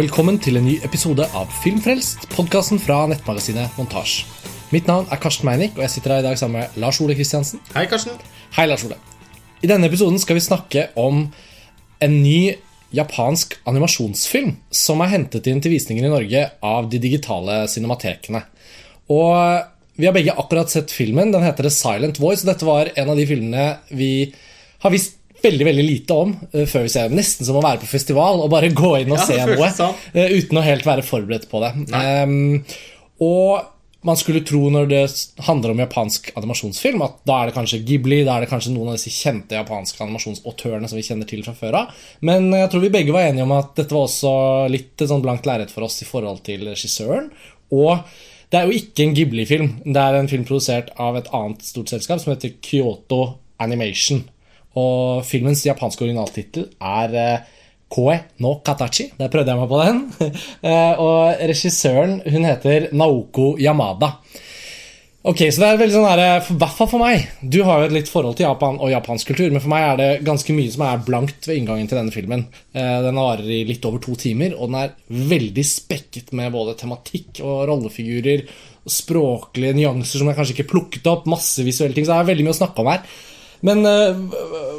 velkommen til en ny episode av Filmfrelst, podkasten fra nettmagasinet Montasj. Mitt navn er Karsten Meinick, og jeg sitter her i dag sammen med Lars Ole Kristiansen. Hei, Karsten. Hei, Lars Ole. I denne episoden skal vi snakke om en ny japansk animasjonsfilm som er hentet inn til visninger i Norge av de digitale cinematekene. Og vi har begge akkurat sett filmen. Den heter The Silent Voice. og Dette var en av de filmene vi har visst veldig veldig lite om uh, før vi ser dem. Nesten som å være på festival og bare gå inn og Ja, se noe sånn. uh, uten å helt være forberedt på det. Um, og man skulle tro når det handler om japansk animasjonsfilm, at da er det kanskje Ghibli, da er det kanskje noen av disse kjente japanske animasjonsautørene som vi kjenner til fra før av. Men jeg tror vi begge var enige om at dette var også litt sånn blankt lerret for oss i forhold til regissøren. Og det er jo ikke en Ghibli-film. Det er en film produsert av et annet stort selskap som heter Kyoto Animation. Og filmens japanske originaltittel er eh, Koe no Katachi. Der prøvde jeg meg på den. Eh, og regissøren hun heter Naoko Yamada. Ok, så det er veldig sånn her, I hvert fall for meg. Du har jo et litt forhold til Japan og japansk kultur, men for meg er det ganske mye som er blankt ved inngangen til denne filmen. Eh, Den varer i litt over to timer, og den er veldig spekket med både tematikk og rollefigurer. Språklige nyanser som jeg kanskje ikke plukket opp. Masse visuelle ting. Så det er veldig mye å snakke om her. Men uh,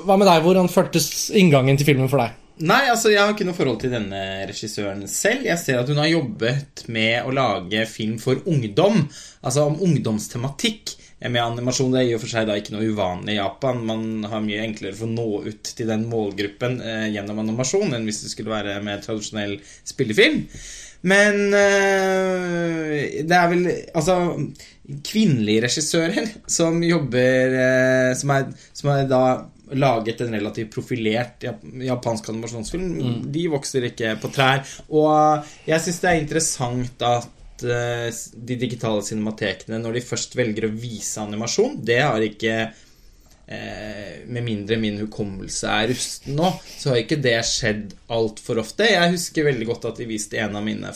hva med deg? Hvordan føltes inngangen til filmen for deg? Nei, altså, jeg har ikke noe forhold til denne regissøren selv. Jeg ser at hun har jobbet med å lage film for ungdom. Altså om ungdomstematikk. Med animasjon det er i og for seg da ikke noe uvanlig i Japan. Man har mye enklere for å nå ut til den målgruppen eh, gjennom animasjon enn hvis det skulle være med tradisjonell spillefilm. Men eh, det er vel Altså kvinnelige regissører som jobber eh, som, er, som er da laget en relativt profilert japansk animasjonsfilm. De vokser ikke på trær. Og jeg syns det er interessant at eh, de digitale cinematekene, når de først velger å vise animasjon Det har ikke eh, Med mindre min hukommelse er rusten nå, så har ikke det skjedd altfor ofte. Jeg husker veldig godt at de viste en av mine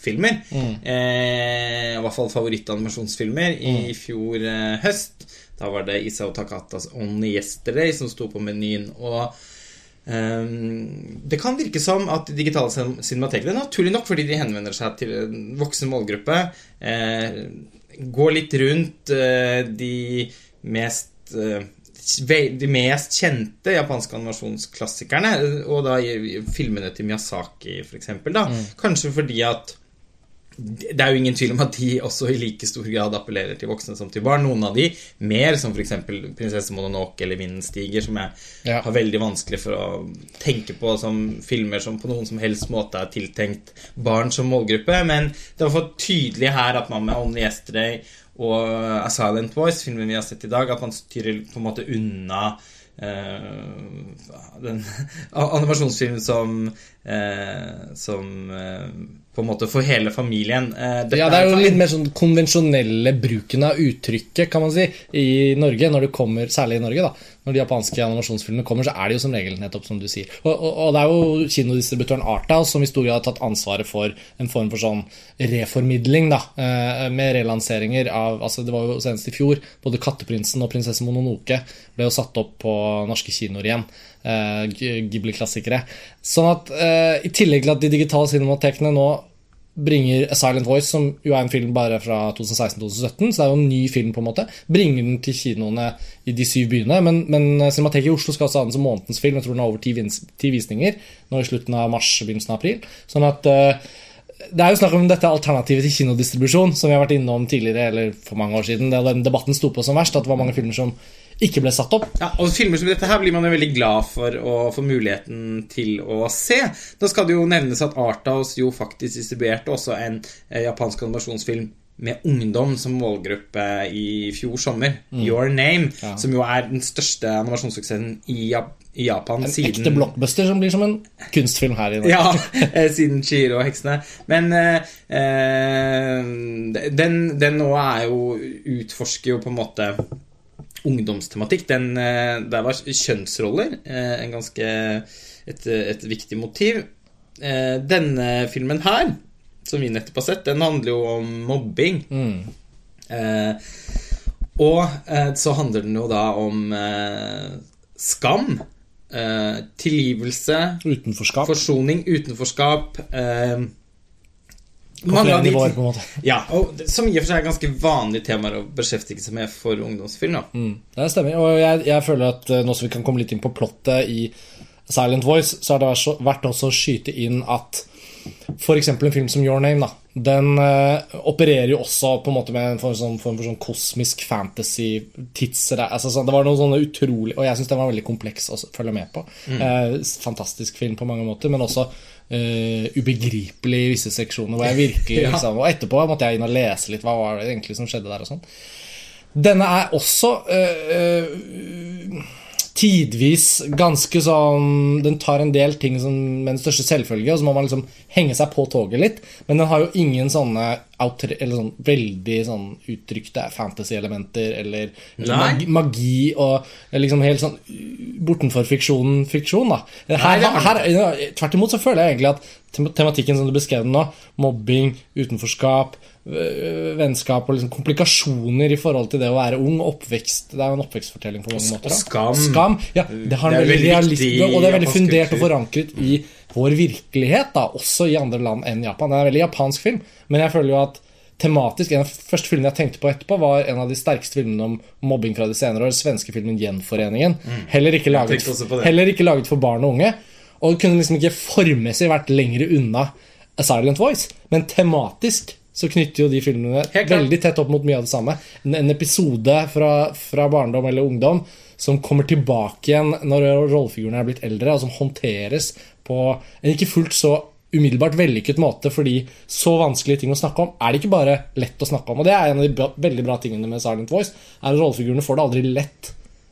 favorittfilmer. Eh, I hvert fall favorittanimasjonsfilmer i fjor eh, høst. Da var det Isao Takatas Only Yesterday som sto på menyen. Og um, det kan virke som at de digitale cin- cinematekene, naturlig nok fordi de henvender seg til en voksen målgruppe, eh, går litt rundt eh, de mest eh, de mest kjente japanske animasjonsklassikerne, og da filmene til Miyazaki, eksempel, da. Kanskje fordi at det er jo ingen tvil om at de også i like stor grad appellerer til voksne som til barn. Noen av de mer, som f.eks. 'Prinsesse Mononoke' eller 'Vinden stiger', som jeg Ja. har veldig vanskelig for å tenke på som filmer som på noen som helst måte er tiltenkt barn som målgruppe. Men det er for tydelig her at man med 'Only Yesterday' og 'A Silent Voice', filmen vi har sett i dag, at man styrer på en måte unna den animasjonsfilmen som eh, Som eh, på en måte for hele familien. Eh, dette Ja, Det er jo litt mer sånn konvensjonelle bruken av uttrykket, kan man si, i Norge. Når det kommer, Særlig i Norge, da. Når de japanske animasjonsfilmene kommer, så er det jo som regel nettopp som du sier. Og, og, og det er jo kinodistributøren Arthouse som i stor grad har tatt ansvaret for en form for sånn reformidling, da. eh, Med relanseringer av altså Det var jo senest i fjor. Både 'Katteprinsen' og 'Prinsesse Mononoke' ble jo satt opp på norske kinoer igjen. Uh, Ghibli-klassikere. Sånn at uh, i tillegg til at de digitale cinematekene nå bringer A Silent Voice, som jo er en film bare fra 2016-2017, så det er jo en ny film, på en måte, bringer den til kinoene i de syv byene. Men, men Cinemateket i Oslo skal også ha den som månedens film. Jeg tror den har over ti, vis ti visninger nå i slutten av mars, begynnelsen av april. Sånn at uh, det er jo snakk om dette alternativet til kinodistribusjon, som vi har vært innom tidligere, eller for mange år siden. Den debatten sto på som verst, at det var mange filmer som ikke ble satt opp. Ja, og filmer som dette her blir man jo veldig glad for å få muligheten til å se. Da skal det jo nevnes at Arthouse jo faktisk distribuerte også en eh, japansk animasjonsfilm med ungdom som målgruppe i fjor sommer. Your Name, som jo er den største animasjonssuksessen i, Japan i Japan En siden ekte blockbuster som blir som en kunstfilm her i Norge. Ja, eh, siden Chiro og heksene. Men eh, eh, den, den nå er jo Utforsker jo på en måte ungdomstematikk. Den, eh, der var kjønnsroller eh, en ganske et, et viktig motiv. Eh, denne filmen her, som vi nettopp har sett, den handler jo om mobbing. Eh, og så handler den jo da om eh, skam. eh, tilgivelse, Utenforskap. forsoning, utenforskap eh, mange av de nivåer, på en måte. Ja, og som i og for seg er ganske vanlige temaer å beskjeftige seg med for ungdomsfilm. da Mm, det stemmer. Og jeg, jeg føler at eh, nå som vi kan komme litt inn på plottet i Silent Voice, så har det vært også å skyte inn at f.eks. en film som Your Name, da, den uh, opererer jo også på en måte med en form, sånn, form for sånn kosmisk fantasy-tidser. altså, sånn, Det var noe sånne utrolig Og jeg syns den var veldig kompleks å følge med på. Eh, fantastisk film på mange måter, men også Uh, ubegripelig i visse seksjoner. Hvor jeg virkelig Ja. liksom, Og etterpå måtte jeg inn og lese litt hva var det egentlig som skjedde der. og sånn denne er også uh, øh, tidvis ganske sånn Den tar en del ting som, med den største selvfølge, og så må man liksom henge seg på toget litt. Men den har jo ingen sånne outre, eller sånn veldig sånn uttrykte fantasy-elementer eller, magi, magi og liksom helt sånn bortenfor fiksjonen fiksjon, da. Her, her, her, tvert imot så føler jeg egentlig at tematikken som du beskrev den nå, mobbing, utenforskap, vennskap og liksom komplikasjoner i forhold til det å være ung, oppvekst Det er jo en oppvekstfortelling på mange måter. skam. skam ja, det har en veldig realist, og det er veldig fundert og forankret i vår virkelighet, da, også i andre land enn Japan. Det er en veldig japansk film, men jeg føler jo at tematisk En av de første filmene jeg tenkte på etterpå, var en av de sterkeste filmene om mobbing fra de senere år, den svenske filmen 'Gjenforeningen'. Heller, ikke laget, heller ikke laget for barn og unge. Og kunne liksom ikke formmessig vært lenger unna A Silent Voice, men tematisk så knytter jo de filmene veldig tett opp mot mye av det samme. En, en episode fra, fra barndom eller ungdom som kommer tilbake igjen når rollefigurene er blitt eldre, og som håndteres på en ikke fullt så umiddelbart vellykket måte, fordi så vanskelige ting å snakke om er det ikke bare lett å snakke om. Og det er en av de veldig bra tingene med Silent Voice, er at rollefigurene får det aldri lett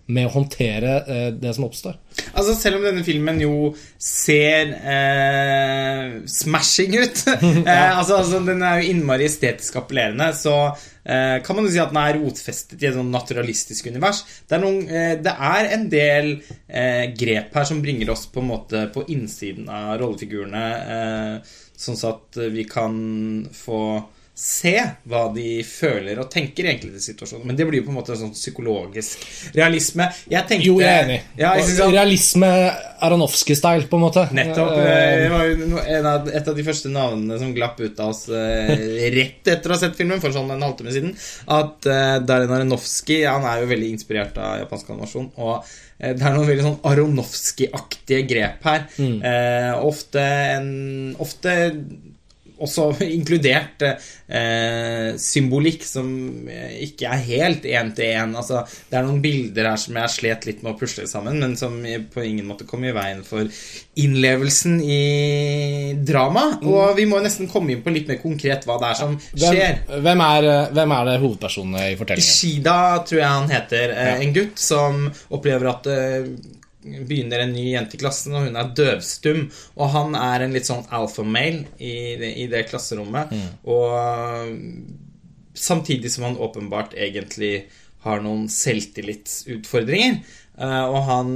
med å håndtere eh, det som oppstår. Altså Selv om denne filmen jo ser eh, smashing ut eh, altså, altså Den er jo innmari estetisk appellerende, så eh, kan man jo si at den er rotfestet i et sånn naturalistisk univers. Det er, noen, eh, det er en del eh, grep her som bringer oss på en måte på innsiden av rollefigurene, eh, sånn at vi kan få se hva de føler og tenker i enkelte situasjoner. Men det blir jo på en måte en sånn psykologisk realisme. Jeg tenkte Jo, jeg er enig. Ja, synes Realisme Aronofsky-style, på en måte. Nettopp. Eh, eh, Det var jo en av, et av de første navnene som glapp ut av oss eh, rett etter å ha sett filmen, for sånn en halvtime siden. At Darin Aronofsky Han er jo veldig inspirert av japansk animasjon. Og det er noen veldig sånn Aronofsky-aktige grep her. Eh, ofte en Ofte også inkludert eh, symbolikk som eh, ikke er helt én til én. Altså, det er noen bilder her som jeg slet litt med å pusle sammen, men som på ingen måte kom i veien for innlevelsen i drama. Og vi må nesten komme inn på litt mer konkret hva det er som skjer. hvem, hvem, er, eh, hvem er det hovedpersonene i fortellingen? Shida, tror jeg han heter. eh, En gutt som opplever at det begynner en ny jente i klassen, og hun er døvstum. Og han er en litt sånn alpha-male i, det- i det klasserommet. Og samtidig som han åpenbart egentlig har noen selvtillitsutfordringer. Eh, og han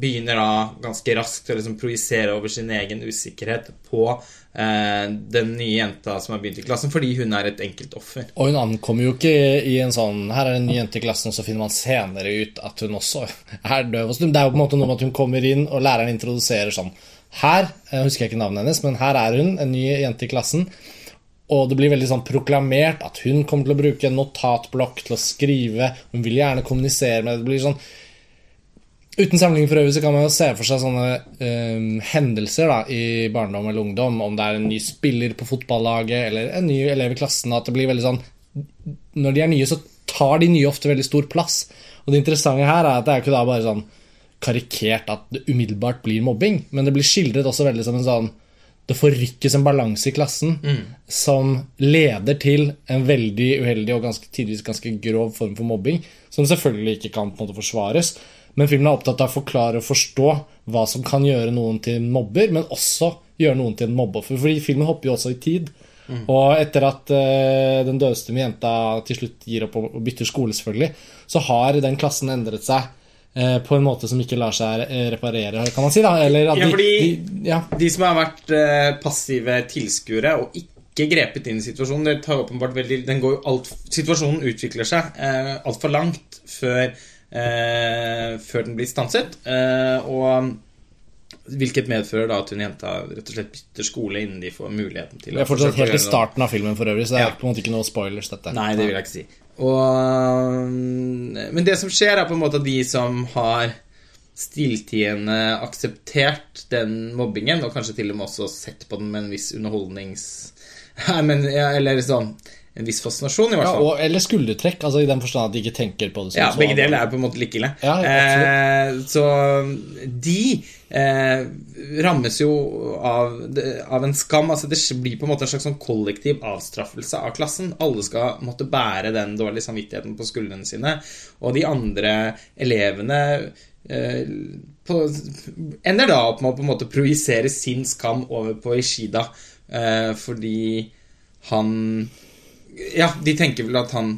begynner da ganske raskt å liksom projisere over sin egen usikkerhet på den nye jenta som har begynt i klassen, fordi hun er et enkelt offer. Og hun ankommer jo ikke i en sånn Her er det en ny jente i klassen, og så finner man senere ut at hun også er døv og stum. Det er jo på en måte noe med at hun kommer inn, og læreren introduserer sånn Her jeg husker jeg ikke navnet hennes, men her er hun, en ny jente i klassen. Og det blir veldig sånn proklamert at hun kommer til å bruke en notatblokk til å skrive. Hun vil gjerne kommunisere med det. Det blir sånn Uten sammenligning for øvrig så kan man jo se for seg sånne eh, hendelser da, i barndom eller ungdom, om det er en ny spiller på fotballaget eller en ny elev i klassen, at det blir veldig sånn Når de er nye, så tar de nye ofte veldig stor plass. Og det interessante her er at det er ikke da bare sånn karikert at det umiddelbart blir mobbing, men det blir skildret også veldig som en sånn det forrykkes en balanse i klassen som leder til en veldig uheldig og ganske, tidvis ganske grov form for mobbing, som selvfølgelig ikke kan på en måte forsvares. Men filmen er opptatt av å forklare og forstå hva som kan gjøre noen til mobber, men også gjøre noen til en mobbeoffer. Fordi filmen hopper jo også i tid. Og etter at uh, den døvstumme jenta til slutt gir opp og bytter skole, selvfølgelig, så har den klassen endret seg eh, på en måte som ikke lar seg eh, reparere, kan man si. da Eller at Ja, fordi- de, ja, De som har vært passive tilskuere og ikke grepet inn i situasjonen, det tar åpenbart veldig den går alt, Situasjonen utvikler seg eh, altfor langt før før den blir stanset. Eh, og Hvilket medfører da at hun jenta rett og slett bytter skole innen de får muligheten til Det er fortsatt helt i starten av filmen for øvrig, så det er Ja. på en måte ikke noe spoilers, dette. Nei, det vil jeg ikke si. Og, men det som skjer, er på en måte at de som har stilltiende akseptert den mobbingen, og kanskje til og med også sett på den med en viss underholdnings... Nei, men, ja, eller sånn En viss fascinasjon, i hvert Ja, fall. og, eller skuldertrekk, altså i den forstand at de ikke tenker på det Ja, begge deler er på en måte like ille. Ja, eh, så de eh, rammes jo av, av en skam. Altså Det blir på en måte en slags sånn kollektiv avstraffelse av klassen. Alle skal måtte bære den dårlige samvittigheten på skuldrene sine. Og de andre elevene eh, på, ender da opp med å på en måte projisere sin skam over på Ishida, eh, fordi han Ja, de tenker vel at han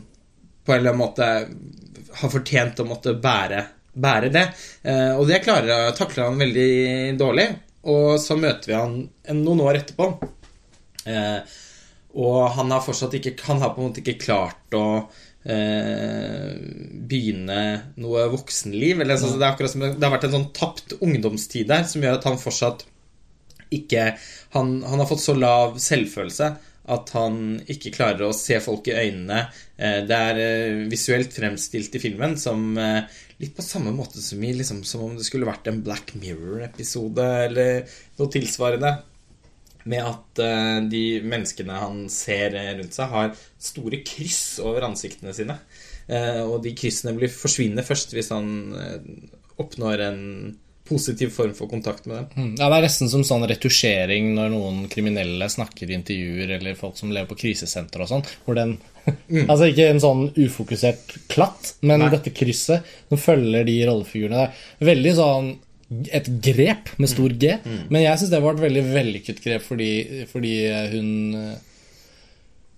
på en eller annen måte har fortjent å måtte bære, bære det. Eh, og det klarer, takler han veldig dårlig. Og så møter vi han noen år etterpå. Eh, og han har fortsatt ikke Han har på en måte ikke klart å eh, begynne noe voksenliv. Eller, altså, det er akkurat som det har vært en sånn tapt ungdomstid der som gjør at han fortsatt ikke han, han har fått så lav selvfølelse at han ikke klarer å se folk i øynene. Eh, Det er eh, visuelt fremstilt i filmen som eh, litt på samme måte som, i, liksom, som om det skulle vært en Black Mirror-episode eller noe tilsvarende. Med at de menneskene han ser rundt seg, har store kryss over ansiktene sine. Og de kryssene blir forsvinner først hvis han oppnår en positiv form for kontakt med dem. Mm. Ja, Det er nesten som sånn retusjering når noen kriminelle snakker i intervjuer, eller folk som lever på krisesenter og sånn, hvor den Altså ikke en sånn ufokusert klatt, men Nei. dette krysset som følger de rollefigurene der. Veldig sånn et grep med stor G, men jeg syns det var et veldig vellykket grep fordi, fordi hun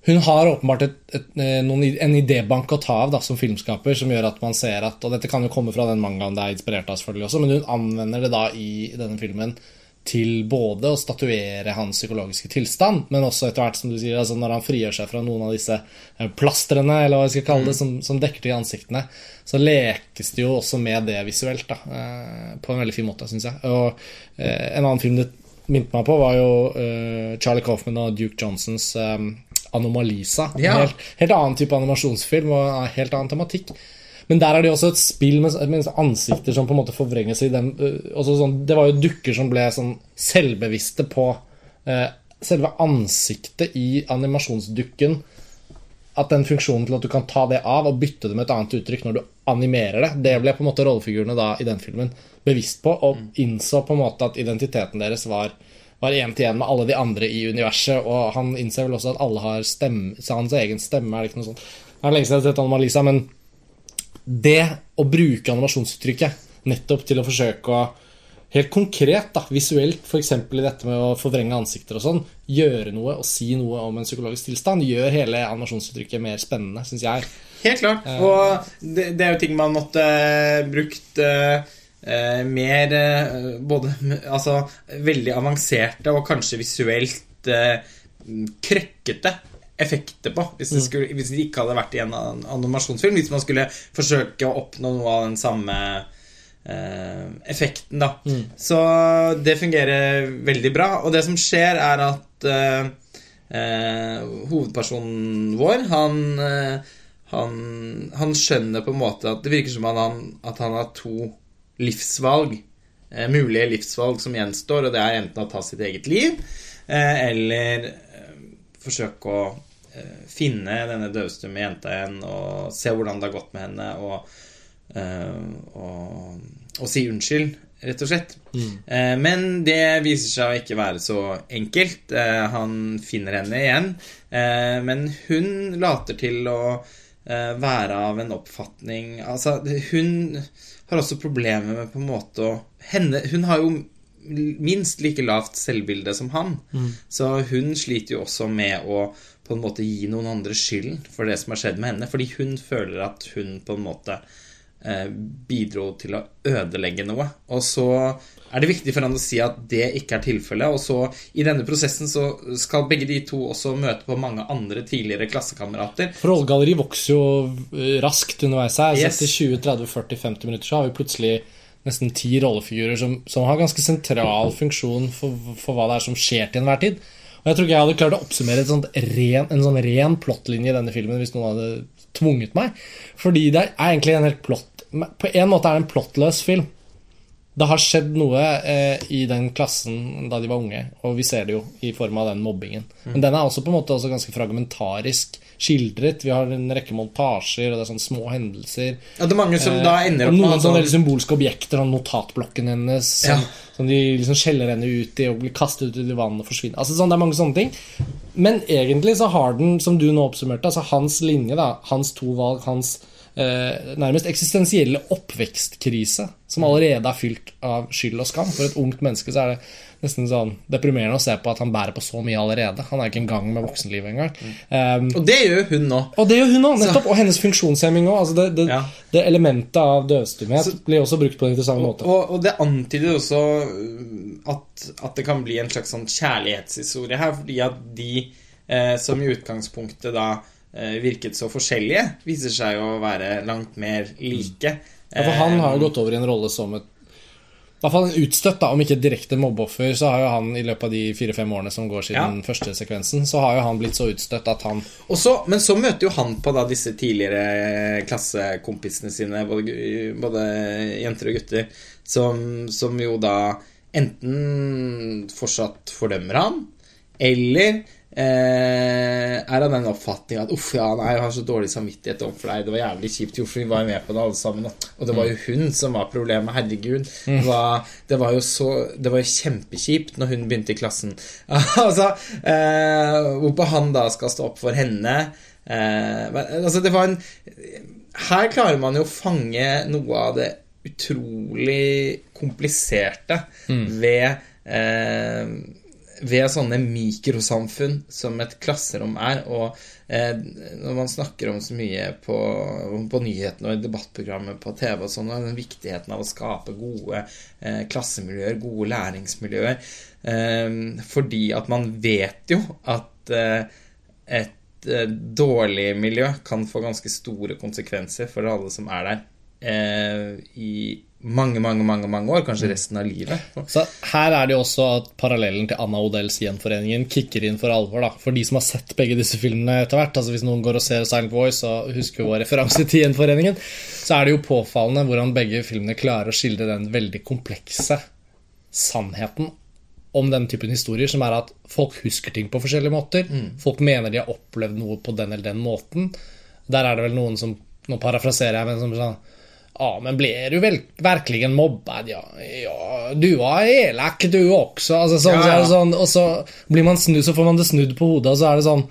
hun har åpenbart et, et, eh, noen, en idébank å ta av da, som filmskaper, som gjør at man ser at Og dette kan jo komme fra den mangaen det er inspirert av, selvfølgelig også, men hun anvender det da i denne filmen til både å statuere hans psykologiske tilstand, men også etter hvert, som du sier, altså når han frigjør seg fra noen av disse eh, plastrene, eller hva jeg skal kalle det, som, som dekker til ansiktene, så lekes det jo også med det visuelt, da, eh, på en veldig fin måte, syns jeg. Og en annen film det minte meg på, var jo Charlie Coffman og Duke Johnsons eh, Anomalisa. En Ja. helt, helt annen type animasjonsfilm og en helt annen tematikk. Men der er det jo også et spill med, med ansikter som på en måte forvrenges i den også sånn, Det var jo dukker som ble sånn selvbevisste på eh, selve ansiktet i animasjonsdukken. At den funksjonen til at du kan ta det av og bytte det med et annet uttrykk når du animerer det, det ble på en måte rollefigurene da i den filmen bevisst på, og innså på en måte at identiteten deres var var én til én med alle de andre i universet, og han innser vel også at alle har stemme, så hans egen stemme. Er det ikke noe sånt? Det er lenge siden jeg har sett Anomalisa, men det å bruke animasjonsuttrykket nettopp til å forsøke å Helt konkret, da, visuelt, f.eks. i dette med å forvrenge ansikter og sånn, gjøre noe og si noe om en psykologisk tilstand, gjør hele animasjonsuttrykket mer spennende, syns jeg. Helt klart. Og det, det er jo ting man måtte eh, brukt eh, eh, mer eh, Både altså veldig avanserte og kanskje visuelt eh, krøkkete effekter på. Hvis det, skulle, hvis det ikke hadde vært i en animasjonsfilm. Hvis man skulle forsøke å oppnå noe av den samme eh, effekten, da. Så det fungerer veldig bra. Og det som skjer, er at eh, eh, hovedpersonen vår, han, eh, han Han skjønner på en måte at det virker som han, at han har to livsvalg. Eh, mulige livsvalg som gjenstår, og det er enten å ta sitt eget liv eh, eller eh, forsøke å eh, finne denne døvstumme jenta igjen og se hvordan det har gått med henne, og, og, og si unnskyld, rett og slett. Eh, men det viser seg å ikke være så enkelt. Han finner henne igjen, eh, men hun later til å være av en oppfatning Altså, hun har også problemer med på en måte å henne, Hun har jo minst like lavt selvbilde som han. Så hun sliter jo også med å på en måte gi noen andre skylden for det som har skjedd med henne. Fordi hun føler at hun på en måte eh, bidro til å ødelegge noe. Og så er det viktig for han å si at det ikke er tilfellet. Og så i denne prosessen så skal begge de to også møte på mange andre tidligere klassekamerater. Rollegalleri vokser jo eh, raskt underveis her. Yes. Etter 20-30-40-50 minutter så har vi plutselig nesten ti rollefigurer som, som har ganske sentral funksjon for, for hva det er som skjer til enhver tid. Og jeg tror ikke jeg hadde klart å oppsummere ren, en sånn ren plottlinje i denne filmen hvis noen hadde tvunget meg. Fordi det er egentlig en helt plott På en måte er det en plottløs film. Det har skjedd noe eh, i den klassen da de var unge, og vi ser det jo i form av den mobbingen. Men den er også på en måte også ganske fragmentarisk skildret. Vi har en rekke montasjer, og det er sånne små hendelser. Ja, det er mange som da ender opp med noen sånne sånn veldig symbolske objekter, sånn notatblokken hennes, som, Ja. som de liksom skjeller henne ut i og blir kastet ut i vannet og forsvinner. Altså sånn, Det er mange sånne ting. Men egentlig så har den, som du nå oppsummerte, altså hans linje, da, hans to valg, hans eh, nærmest eksistensielle oppvekstkrise, som allerede er fylt av skyld og skam. For et ungt menneske så er det nesten sånn deprimerende å se på at han bærer på så mye allerede. Han er ikke en gang med voksenlivet engang. Um, Og det gjør hun nå. og det gjør hun òg, nettopp. Og hennes funksjonshemming òg. Altså det, det, Ja. det elementet av døvstumhet blir også brukt på en interessant måte. Og, og det antyder også uh, at, at det kan bli en slags sånn kjærlighetshistorie her, fordi at de eh, som i utgangspunktet da eh, virket så forskjellige, viser seg å være langt mer like. Ja, for han har jo gått over i en rolle som et i hvert fall en utstøtt, da, om ikke direkte mobbeoffer. Så har jo han i løpet av de fire-fem årene som går siden første sekvensen, så har jo han blitt så utstøtt at han så, men så møter jo han på da disse tidligere klassekompisene sine, både, både jenter og gutter, som, som jo da enten fortsatt fordømmer ham, eller eh, er av den oppfatning at uff, ja, nei, jeg har så dårlig samvittighet overfor deg. Det var jævlig kjipt gjort, for vi var jo med på det alle sammen. Og det var jo hun som var problemet. Herregud. Det, var, det var jo så Det var jo kjempekjipt når hun begynte i klassen. altså, eh, Hvorpå han da skal stå opp for henne. Eh, men, altså, det var en Her klarer man jo å fange noe av det utrolig kompliserte ved eh, ved sånne mikrosamfunn som et klasserom er. Og eh, når man snakker om så mye på, på nyhetene og i debattprogrammet på TV og sånn, og den viktigheten av å skape gode eh, klassemiljøer, gode læringsmiljøer eh, Fordi at man vet jo at eh, et eh, dårlig miljø kan få ganske store konsekvenser for alle som er der eh, i mange, mange, mange, mange år, kanskje resten av livet. Så her er det jo også at parallellen til Anna Odells Gjenforeningen kicker inn for alvor. da For de som har sett begge disse filmene etter hvert. Altså Hvis noen går og ser Silent Voice og husker vår referanse til Gjenforeningen, så er det jo påfallende hvordan begge filmene klarer å skildre den veldig komplekse sannheten om den typen historier, som er at folk husker ting på forskjellige måter. Folk mener de har opplevd noe på den eller den måten. Der er det vel noen som Nå parafraserer jeg, men som sånn Ja, men blir du vel, verkligen mobbad? Ja, ja, du var elak du også. Altså, sånn, Ja, så er det sånn, og så, blir man snudd, så får man det snudd på hodet, og så er det sånn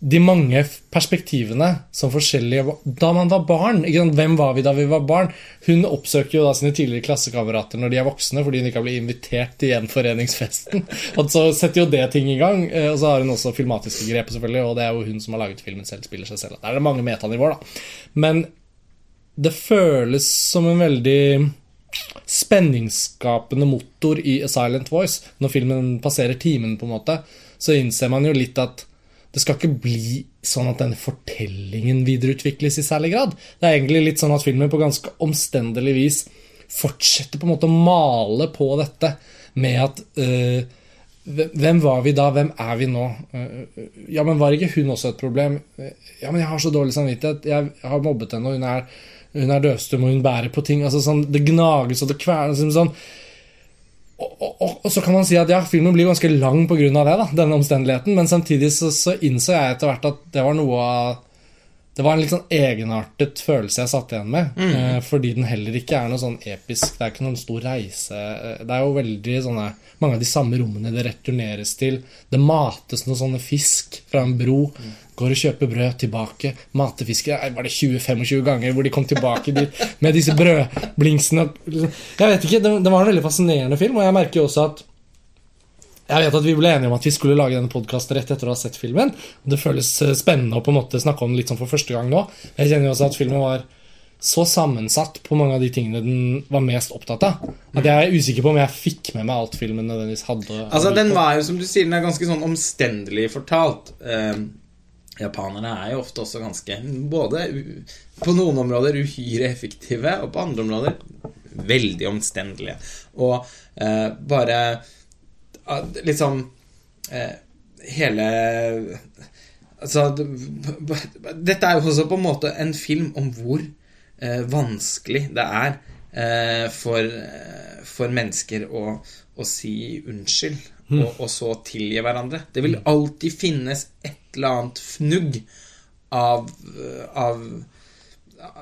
De mange perspektivene som forskjellige Da man var barn? Hvem var vi da vi var barn? Hun oppsøker jo da sine tidligere klassekamerater når de er voksne, fordi hun ikke har blitt invitert til gjenforeningsfesten. Og så setter jo det ting i gang. eh, Og så har hun også filmatiske grep, selvfølgelig, og det er jo hun som har laget filmen selv, spiller seg selv. Der er det mange metanivåer, da. Men det føles som en veldig spenningsskapende motor i A Silent Voice. Når filmen passerer timen, på en måte, så innser man jo litt at det skal ikke bli sånn at denne fortellingen videreutvikles i særlig grad. Det er egentlig litt sånn at filmen på ganske omstendelig vis fortsetter på en måte å male på dette med at øh, hvem var vi da? Hvem er vi nå? Øh, Ja, men var ikke hun også et problem? Øh, Ja, men jeg har så dårlig samvittighet. Jeg har mobbet henne, og hun er, hun er døvstum, og hun bærer på ting. Altså sånn, Det gnages og det kvernes. Sånn. Og, og, og, og så kan man si at ja, filmen blir ganske lang pga. det, da, denne omstendeligheten, men samtidig så, så innså jeg etter hvert at det var noe av det var en litt sånn egenartet følelse jeg satt igjen med. Eh, fordi den heller ikke er noe sånn episk. Det er ikke noen stor reise. Eh, Det er jo veldig sånne Mange av de samme rommene det returneres til. Det mates noen sånne fisk fra en bro. Går og kjøper brød tilbake. matefiske. Var det 20-25 ganger hvor de kom tilbake dit med disse brødblingsene? Jeg vet ikke, det, det var en veldig fascinerende film, og jeg merker jo også at jeg vet at Vi ble enige om at vi skulle lage denne podkasten rett etter å ha sett filmen. Det føles eh, spennende å på en måte snakke om den litt sånn for første gang nå. Jeg kjenner jo også at filmen var så sammensatt på mange av de tingene den var mest opptatt av. At jeg er usikker på om jeg fikk med meg alt filmen nødvendigvis hadde. Altså, den var jo, som du sier, den er ganske sånn omstendelig fortalt. Eh, japanerne er jo ofte også ganske Både på noen områder uhyre effektive, og på andre områder veldig omstendelige. Og eh, bare ah, liksom eh, Hele Altså Dette er jo også på en måte en film om hvor eh, vanskelig det er eh, for, eh, for mennesker å, å si unnskyld, og, og så tilgi hverandre. Det vil alltid finnes et eller annet fnugg av, av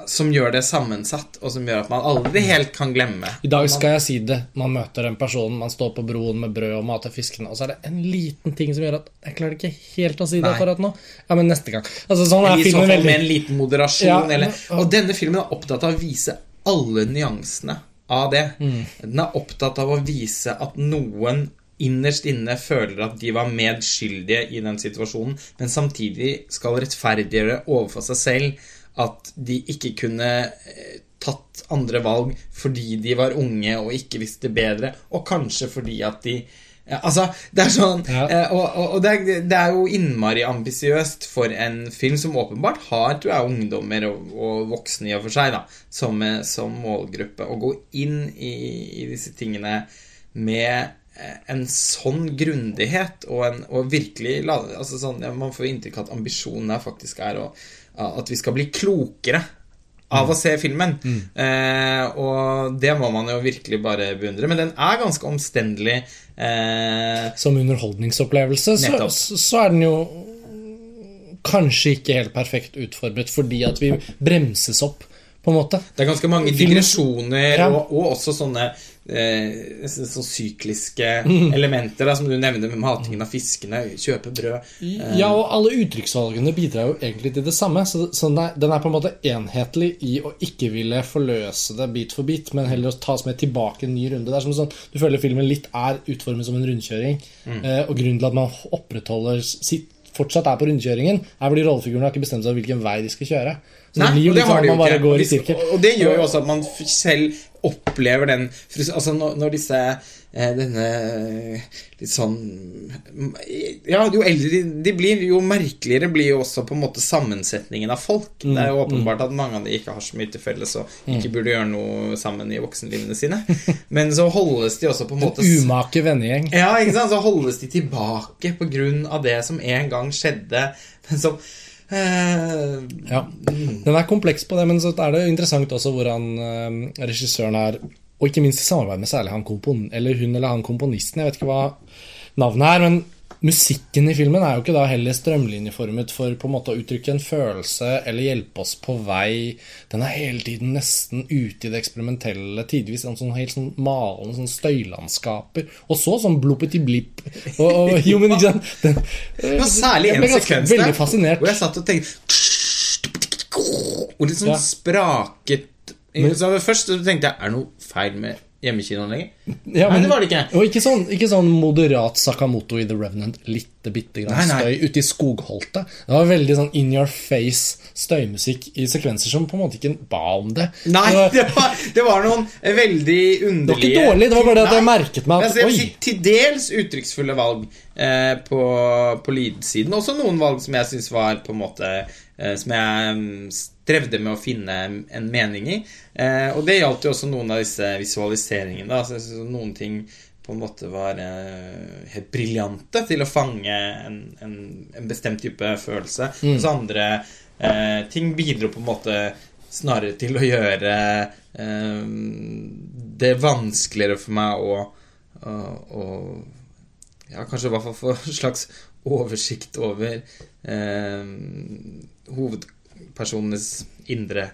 som gjør det sammensatt, og som gjør at man aldri helt kan glemme. I dag skal jeg si det. Man møter en person, man står på broen med brød og mater fiskene, og så er det en liten ting som gjør at Jeg klarer ikke helt å si det akkurat nå. Ja, men neste gang. Altså, sånn er I så fall med en liten moderasjon. Ja, eller, og denne filmen er opptatt av å vise alle nyansene av det. Mm. Den er opptatt av å vise at noen innerst inne føler at de var medskyldige i den situasjonen, men samtidig skal rettferdiggjøre overfor seg selv at de ikke kunne eh, tatt andre valg fordi de var unge og ikke visste bedre, og kanskje fordi at de Altså, det er sånn Ja. eh, Og, og, og det, er, det er jo innmari ambisiøst for en film som åpenbart har tror jeg, ungdommer og, og voksne i og for seg da, som, eh, som målgruppe. Å gå inn i, i disse tingene med en sånn grundighet og, en, og virkelig altså sånn, ja, Man får inntrykk av at ambisjonen her faktisk er å, at vi skal bli klokere av å se filmen. Eh, og det må man jo virkelig bare beundre. Men den er ganske omstendelig. Eh, Som underholdningsopplevelse så, så er den jo kanskje ikke helt perfekt utformet fordi at vi bremses opp, på en måte. det er ganske mange digresjoner Ja. og, og også sånne eh, så sykliske Mm. elementer, da, som du nevnte med matingen av fiskene, kjøpe brød. Ja, og alle uttrykksvalgene bidrar jo egentlig til det samme. Så, så den, er, den er på en måte enhetlig i å ikke ville forløse det bit for bit, men heller å tas med tilbake en ny runde. Det er som sånn, Du føler filmen litt er utformet som en rundkjøring, eh, og grunnen til at man opprettholder sitt fortsatt er på rundkjøringen, er fordi rollefigurene har ikke bestemt seg hvilken vei de skal kjøre. Så det blir jo sånn har at man bare går i sirkel. Og det gjør jo også at man selv opplever den Altså når, disse eh, Denne litt sånn Ja, jo eldre de, de blir, jo merkeligere blir jo også på en måte sammensetningen av folk. Det er Mm, jo åpenbart at mange av de ikke har så mye til felles og ikke burde gjøre noe sammen i voksenlivene sine. Men så holdes de også på en måte s- Umake vennegjeng. ja, ikke sant? Så holdes de tilbake på grunn av det som en gang skjedde, men som Ja. Den er kompleks på det, men så er det interessant også hvordan eh, regissøren er Og ikke minst i samarbeid med særlig han kompon eller hun eller han komponisten. Jeg vet ikke hva navnet er, men musikken i filmen er jo ikke da heller strømlinjeformet for på en måte å uttrykke en følelse eller hjelpe oss på vei. Den er hele tiden nesten ute i det eksperimentelle, tidvis en sånn helt sånn malende sånn støylandskaper. Og så sånn bloppeti-blipp. Jo, men ikke sant den, var særlig en sekvens der hvor jeg satt og tenkte Og litt sånn Ja. spraket så Først tenkte jeg Er det noe feil med hjemmekinoen lenger? Ja, Nei, det var det ikke. Og ikke sånn, ikke sånn moderat Sakamoto i The Revenant. Litte bitte grann Nei, nei. støy ute i skogholtet. Det var veldig sånn in your face støymusikk i sekvenser som på en måte ikke ba om det. Nei, det var, det var, det var noen veldig underlige Det var ikke dårlig, det var bare det at jeg merket meg at, oi. Til dels uttrykksfulle valg eh, på, på lydsiden. Også noen valg som jeg syns var på en måte Som jeg mm, strevde med å finne en mening i. Eh, og det gjaldt jo også noen av disse visualiseringene. Da. Så noen ting på en måte var eh, helt briljante til å fange en, en, en bestemt type følelse. Mens andre eh, ting bidro på en måte snarere til å gjøre eh, det vanskeligere for meg å, å, å Ja, kanskje i hvert fall få en slags oversikt over eh, hovedpersonenes indre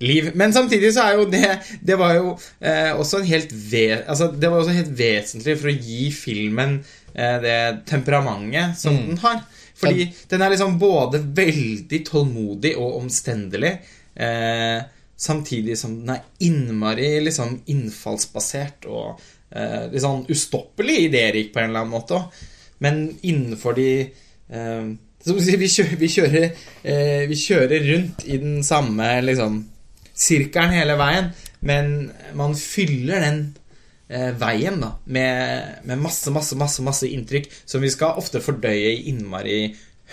liv. Men samtidig så er jo det Det var jo eh, også en helt ve altså, Det var også helt vesentlig for å gi filmen eh, det temperamentet som den har. Fordi den er liksom både veldig tålmodig og omstendelig, eh, samtidig som den er innmari liksom innfallsbasert og eh, litt sånn ustoppelig idérik på en eller annen måte. Men innenfor de eh, som vi kjører, vi, kjører, eh, vi kjører rundt i den samme liksom sirkelen hele veien, men man fyller den eh, veien da med, med masse, masse, masse, masse inntrykk som vi skal ofte fordøye i innmari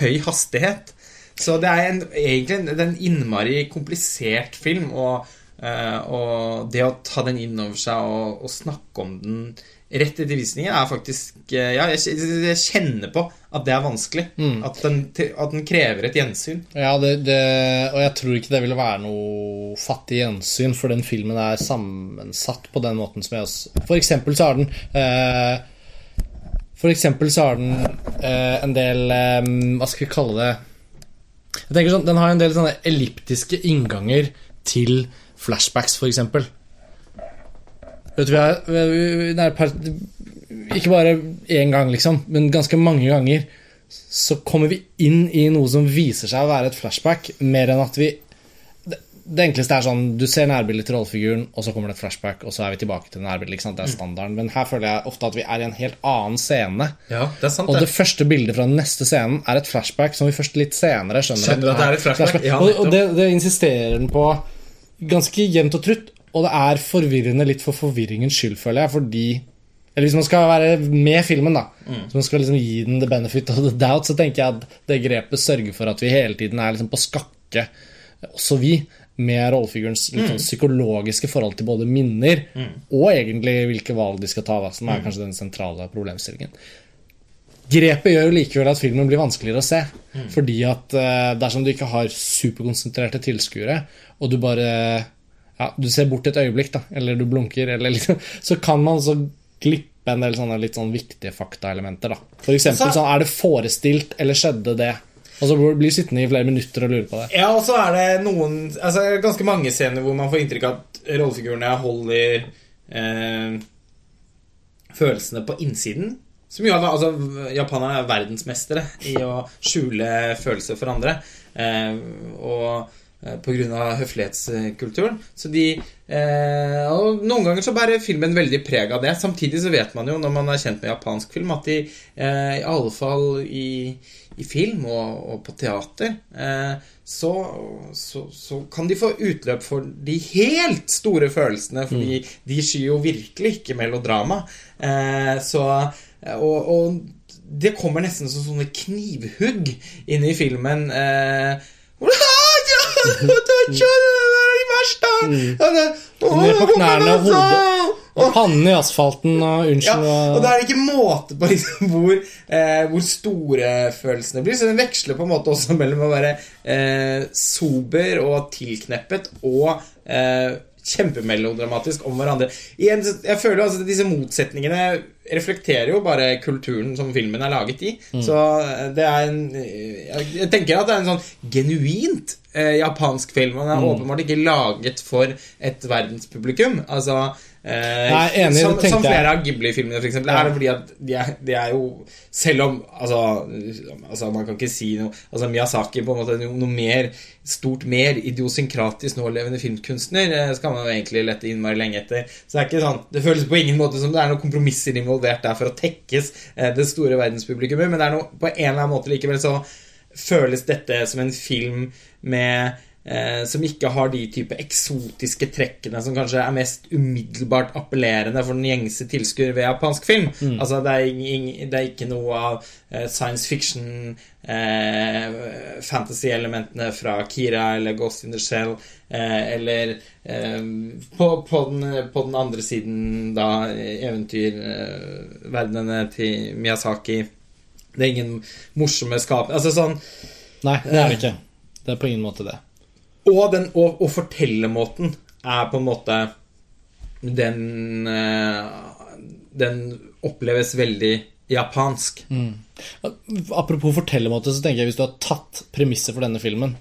høy hastighet. Så det er en, egentlig en, en innmari komplisert film, og, eh, og det å ta den inn over seg og, og snakke om den rett etter visningen er faktisk eh, Ja, jeg, kjenner på at det er vanskelig. At, den, at den krever et gjensyn. Ja, det, det, og jeg tror ikke det ville være noe fattig gjensyn, for den filmen er sammensatt på den måten som jeg også For eksempel så har den eh, For eksempel så har den eh, en del eh, Hva skal vi kalle det Jeg tenker sånn, Den har en del sånne elliptiske innganger til flashbacks, for eksempel. Vet du, vi har, det Ikke bare én gang, liksom, men ganske mange ganger så kommer vi inn i noe som viser seg å være et flashback, mer enn at vi Det, det enkleste er sånn du ser nærbildet til rollefiguren, og så kommer det et flashback, og så er vi tilbake til nærbildet. Det er standarden. Men her føler jeg ofte at vi er i en helt annen scene. Ja, det sant Og det første bildet fra den neste scenen er et flashback som vi først litt senere skjønner, Skjønner at det er et flashback. Ja, og, og det, det insisterer den på ganske jevnt og trutt, og det er forvirrende litt for forvirringens skyld, føler jeg, fordi eller hvis man skal være med filmen, da, Mm. så man skal liksom gi den the benefit of the doubt, så tenker jeg at det grepet sørger for at vi hele tiden er liksom på skakke, også vi, med rollefigurens Mm. sånn psykologiske forhold til både minner og egentlig hvilke valg de skal ta, da, Mm. som er kanskje den sentrale problemstillingen. Grepet gjør jo likevel at filmen blir vanskeligere å se. Mm. Fordi at eh, dersom du ikke har superkonsentrerte tilskuere, og du bare ja, du ser bort et øyeblikk, da, eller du blunker, eller liksom, så kan man så glippe en del sånne litt sånn viktige faktaelementer. da. For eksempel Så- sånn, er det forestilt, eller skjedde det? Og så blir du sittende i flere minutter og lure på det. Ja, og så er det noen Altså ganske mange scener hvor man får inntrykk av at rollefigurene holder eh, følelsene på innsiden. Som jo altså, Japanerne er verdensmestere i å skjule følelser for andre. Eh, og eh, av høflighetskulturen. Så de eh, Og noen ganger så bærer filmen veldig preg av det. Samtidig så vet man jo, når man er kjent med japansk film, at de eh, i alle fall i, i film og, og på teater eh, så, så, så kan de få utløp for de helt store følelsene, fordi de skyr jo virkelig ikke melodrama. Eh, så og, og det kommer nesten som sånne knivhugg inn i filmen. Eh, Ned på knærne og hodet og pannen i asfalten og Ja, og da er det ikke måte på liksom hvor, eh, hvor store følelsene blir. Så den veksler på en måte også mellom å være eh, sober og tilkneppet og eh, kjempemelodramatisk om hverandre. Igjen, jeg føler altså at disse motsetningene reflekterer jo bare kulturen som filmen er laget i. Så eh, det er en jeg- Jeg tenker at det er en sånn genuint eh, japansk film. Og den er åpenbart ikke laget for et verdenspublikum. Altså eh, Nei, enig, som, som flere av Ghibli-filmene, for eksempel, er det fordi at de er, de er jo Selv om altså, altså, man kan ikke si noe Altså Miyazaki på en måte noe, noe mer stort mer idiosynkratisk nålevende filmkunstner eh, skal man jo egentlig lette innmari lenge etter. Så det er ikke sånn Det føles på ingen måte som det er noen kompromisser involvert der for å tekkes eh, det store verdenspublikummet, men det er noe, på en eller annen måte likevel så føles dette som en film med eh, som ikke har de type eksotiske trekkene som kanskje er mest umiddelbart appellerende for den gjengse tilskuer ved japansk film. Altså det er, ing- det er ikke noe av eh, science fiction eh, fantasy-elementene fra Kira eller Ghost in the Shell eh, eller på, på, den, på den andre siden da eventyrverdenene til Miyazaki. Det er ingen morsomme skap... Altså sånn Nei, det er det ikke. Det er på ingen måte det. Og, den, og, og fortellermåten er på en måte Den eh, Den oppleves veldig japansk. Apropos fortellermåte, så tenker jeg hvis du har tatt premisset for denne filmen,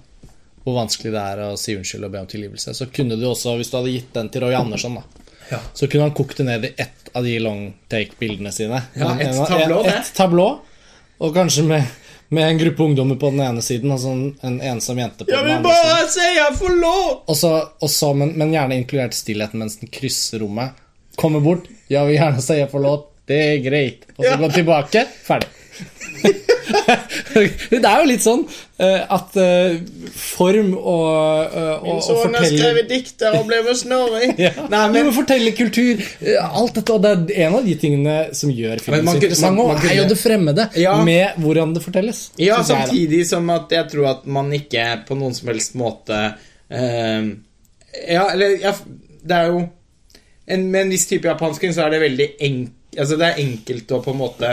hvor vanskelig det er å si unnskyld og be om tilgivelse, så kunne du også, hvis du hadde gitt den til Roy Andersson, da, Ja. så kunne han kokt det ned i ett av de long take-bildene sine. Ja, ett tablå, det. Et tablå, og kanskje med, med en gruppe ungdommer på den ene siden og sånn en, en ensom jente på den andre siden. si jeg får lov! Og så, og så men, men gjerne inkludert stillheten mens den krysser rommet. Kommer bort. Jeg vil gjerne si jeg får lov. Det er greit. Og så Ja. gå tilbake. Ferdig. det er jo litt sånn eh, at eh, form og, eh, og, og fortelle dikter og ble med Snorri. ja. Nei, men Fortelle eh, Alt dette, og det er en av de tingene som gjør filmen sin så interessant. man Og kunne- er jo det fremmede Ja. med hvordan det fortelles. Ja, jeg, samtidig som at jeg tror at man ikke på noen som helst måte uh, Ja, eller ja, Det er jo en, Med en viss type japansk så er det veldig enk, altså det er enkelt å på en måte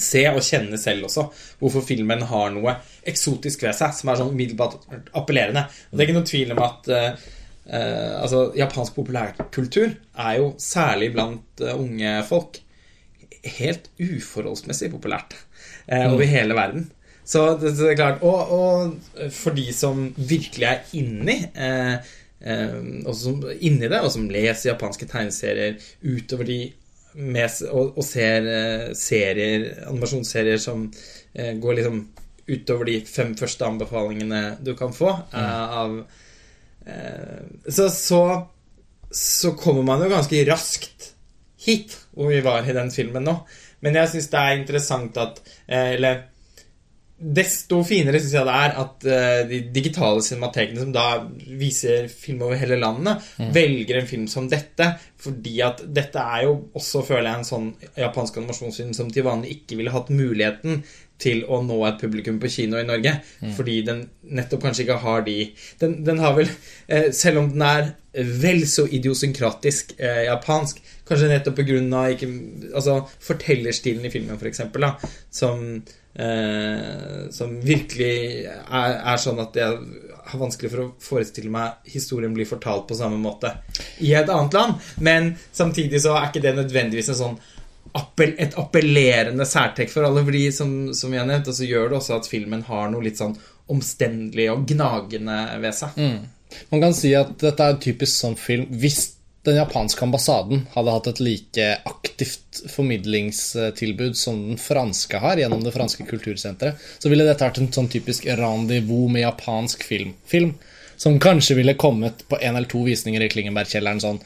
se og kjenne selv også hvorfor filmen har noe eksotisk ved seg som er sånn umiddelbart appellerende. Og det er ikke noe tvil om at uh, uh, altså, japansk populærkultur er jo særlig blant uh, unge folk helt uforholdsmessig populært over hele verden. Så det, det er klart Og, og for de som virkelig er inni og som, inni det, og som leser japanske tegneserier utover de med, og, og ser eh, serier, animasjonsserier som eh, går liksom utover de fem første anbefalingene du kan få eh, av eh, så, så så kommer man jo ganske raskt hit, hvor vi var i den filmen nå. Men jeg syns det er interessant at Eller desto finere syns jeg det er at uh, de digitale cinematekene som da viser film over hele landet, velger en film som dette. Fordi at dette er jo også, føler jeg, en sånn japansk animasjonsfilm som til vanlig ikke ville hatt muligheten til å nå et publikum på kino i Norge. Fordi den nettopp kanskje ikke har de Den, den har vel, eh, selv om den er vel så idiosynkratisk eh, japansk, kanskje nettopp av altså, fortellerstilen i filmen, for eksempel, som Eh, som virkelig er, er sånn at jeg har vanskelig for å forestille meg historien blir fortalt på samme måte i et annet land. Men samtidig så er ikke det nødvendigvis en sånn appell, et appellerende særtrekk for alle. Fordi som, som jeg har nevnt, så gjør det også at filmen har noe litt sånn omstendelig og gnagende ved seg. Man kan si at dette er typisk sånn film Hvis den japanske ambassaden hadde hatt et like aktivt formidlingstilbud som den franske har gjennom det franske kultursenteret, så ville dette vært en sånn typisk rendezvous med japansk film. film som kanskje ville kommet på en eller to visninger i Klingenbergkjelleren sånn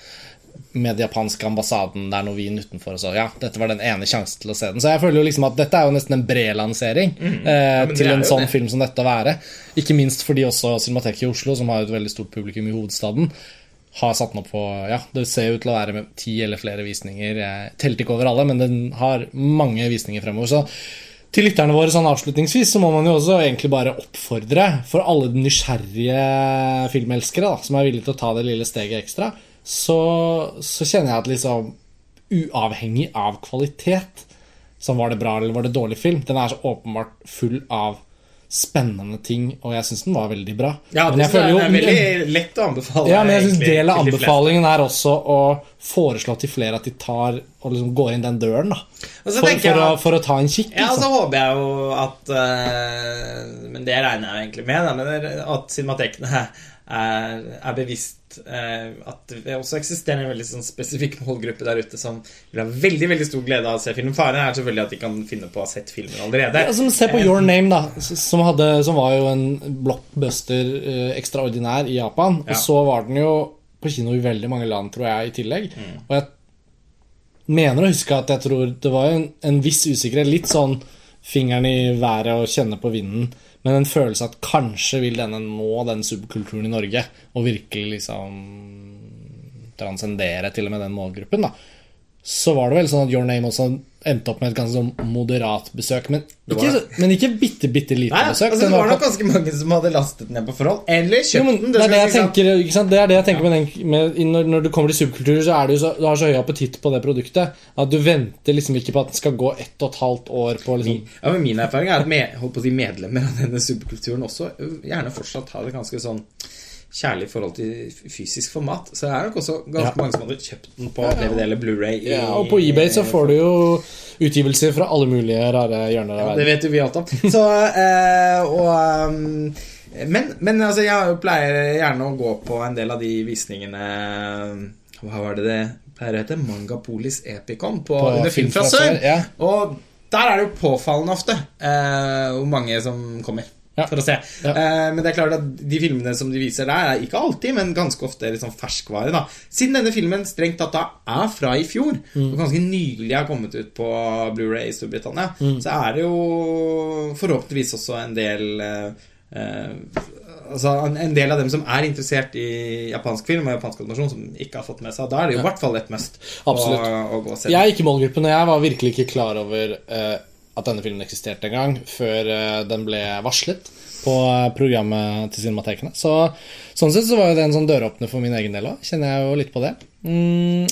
med den japanske ambassaden der noe vin utenfor og så. Ja, dette var den ene sjansen til å se den. Så jeg føler jo liksom at dette er jo nesten en bred lansering eh, Mm. men det til er en sånn det. film som dette å være. Ikke minst fordi også Cinemateket i Oslo, som har et veldig stort publikum i hovedstaden, har satt den opp på Ja, det ser ut til å være med ti eller flere visninger. Jeg telte ikke over alle, men den har mange visninger fremover. Så til lytterne våre sånn avslutningsvis så må man jo også egentlig bare oppfordre for alle de nysgjerrige filmelskere da, som er villige til å ta det lille steget ekstra, så, så kjenner jeg at liksom uavhengig av kvalitet som var det bra eller var det dårlig film. Den er så åpenbart full av spennende ting, og jeg syns den var veldig bra. Ja, Men det, føler jo- er veldig lett å anbefale. ja, men jeg synes del av anbefalingen er også å foreslå til flere at de tar og liksom går inn den døren, da. For, For, jeg for, å, for å ta en kikk, Ja, så liksom. håper jeg jo at eh, Men det regner jeg egentlig med, da, men er at cinematekene er, er bevisst eh, at det også eksisterer en veldig sånn spesifikk målgruppe der ute som vil ha veldig veldig stor glede av å se film. Faren er selvfølgelig at de kan finne på å ha sett filmen allerede. Ja, som Se på Your Name, da. Som, hadde, som var jo en blockbuster eh, ekstraordinær i Japan. Ja. Og så var den jo på kino i veldig mange land, tror jeg, i tillegg. Mm. Og jeg mener å huske at jeg tror det var en, en viss usikkerhet. Litt sånn fingeren i været og kjenne på vinden. Men en følelse at kanskje vil denne nå den subkulturen i Norge, og virkelig liksom transcendere til og med den målgruppen, da. Så var det vel sånn at Your Name også endte opp med et ganske sånn moderat besøk. Men ikke, var- så- men ikke bitte, bitte lite Nei, besøk. altså, det var var nok ganske mange som hadde lastet ned på forhold. Eller kjøpt jo, men den. det, er det, jeg tenker, ikke det er det jeg tenker med, med når, når du kommer til subkulturer, så er det jo så, du har så høy appetitt på det produktet at du venter liksom ikke på at den skal gå ett og et halvt år på liksom Ja, men Min erfaring er at med, si, medlemmer av denne subkulturen også gjerne fortsatt har det ganske sånn kjærlig forhold til fysisk format. Så det er nok også ganske Ja. mange som hadde kjøpt den på DVD eller Blu-ray. Ja, og på eBay så får du jo utgivelser fra alle mulige rare hjørner av Det vet jo vi alt om. Så, eh, og, um, men, men altså, jeg pleier gjerne å gå på en del av de visningene Hva var det det pleier å hete? Mangapolis Epicon på, På under Film fra Sør. ja. Og der er det jo påfallende ofte eh, hvor mange som kommer. Ja. for å se. Ja. Eh, men det er klart at de filmene som de viser der, er ikke alltid, men ganske ofte liksom ferskvare. da Siden denne filmen strengt tatt er fra i fjor, Mm. og ganske nylig har kommet ut på Blu-ray i Storbritannia, Mm. så er det jo forhåpentligvis også en del eh, eh, Altså en- del av dem som er interessert i japansk film og japansk animasjon, som ikke har fått med seg Da er det jo i hvert fall et must Absolutt. å, å gå og se. Jeg er ikke målgruppen, og jeg var virkelig ikke klar over eh, at denne filmen eksisterte engang før eh, den ble varslet på eh, programmet til Cinematekene. Så sånn sett så var det en sånn døråpner for min egen del òg. Kjenner jeg jo litt på det. Mm,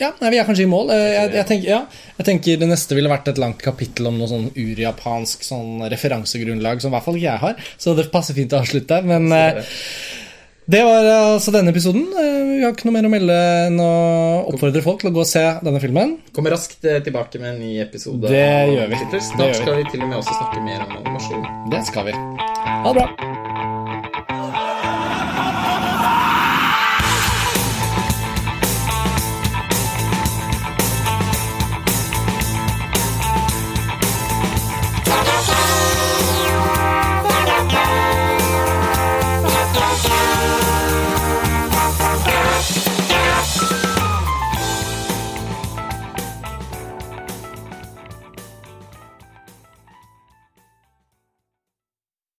ja, nei, vi er kanskje i mål. Eh, Jeg, jeg, tenker, ja, jeg tenker det neste ville vært et langt kapittel om noe sånn urjapansk sånn referansegrunnlag, som i hvert fall ikke jeg har. Så det passer fint å avslutte. Men det var altså denne episoden. Eh, Vi har ikke noe mer å melde enn å oppfordre folk til å gå og se denne filmen. Kommer raskt eh, tilbake med en ny episode. Det gjør vi. Snart skal vi til og med også snakke mer om animasjon. Det skal vi. Ha det bra.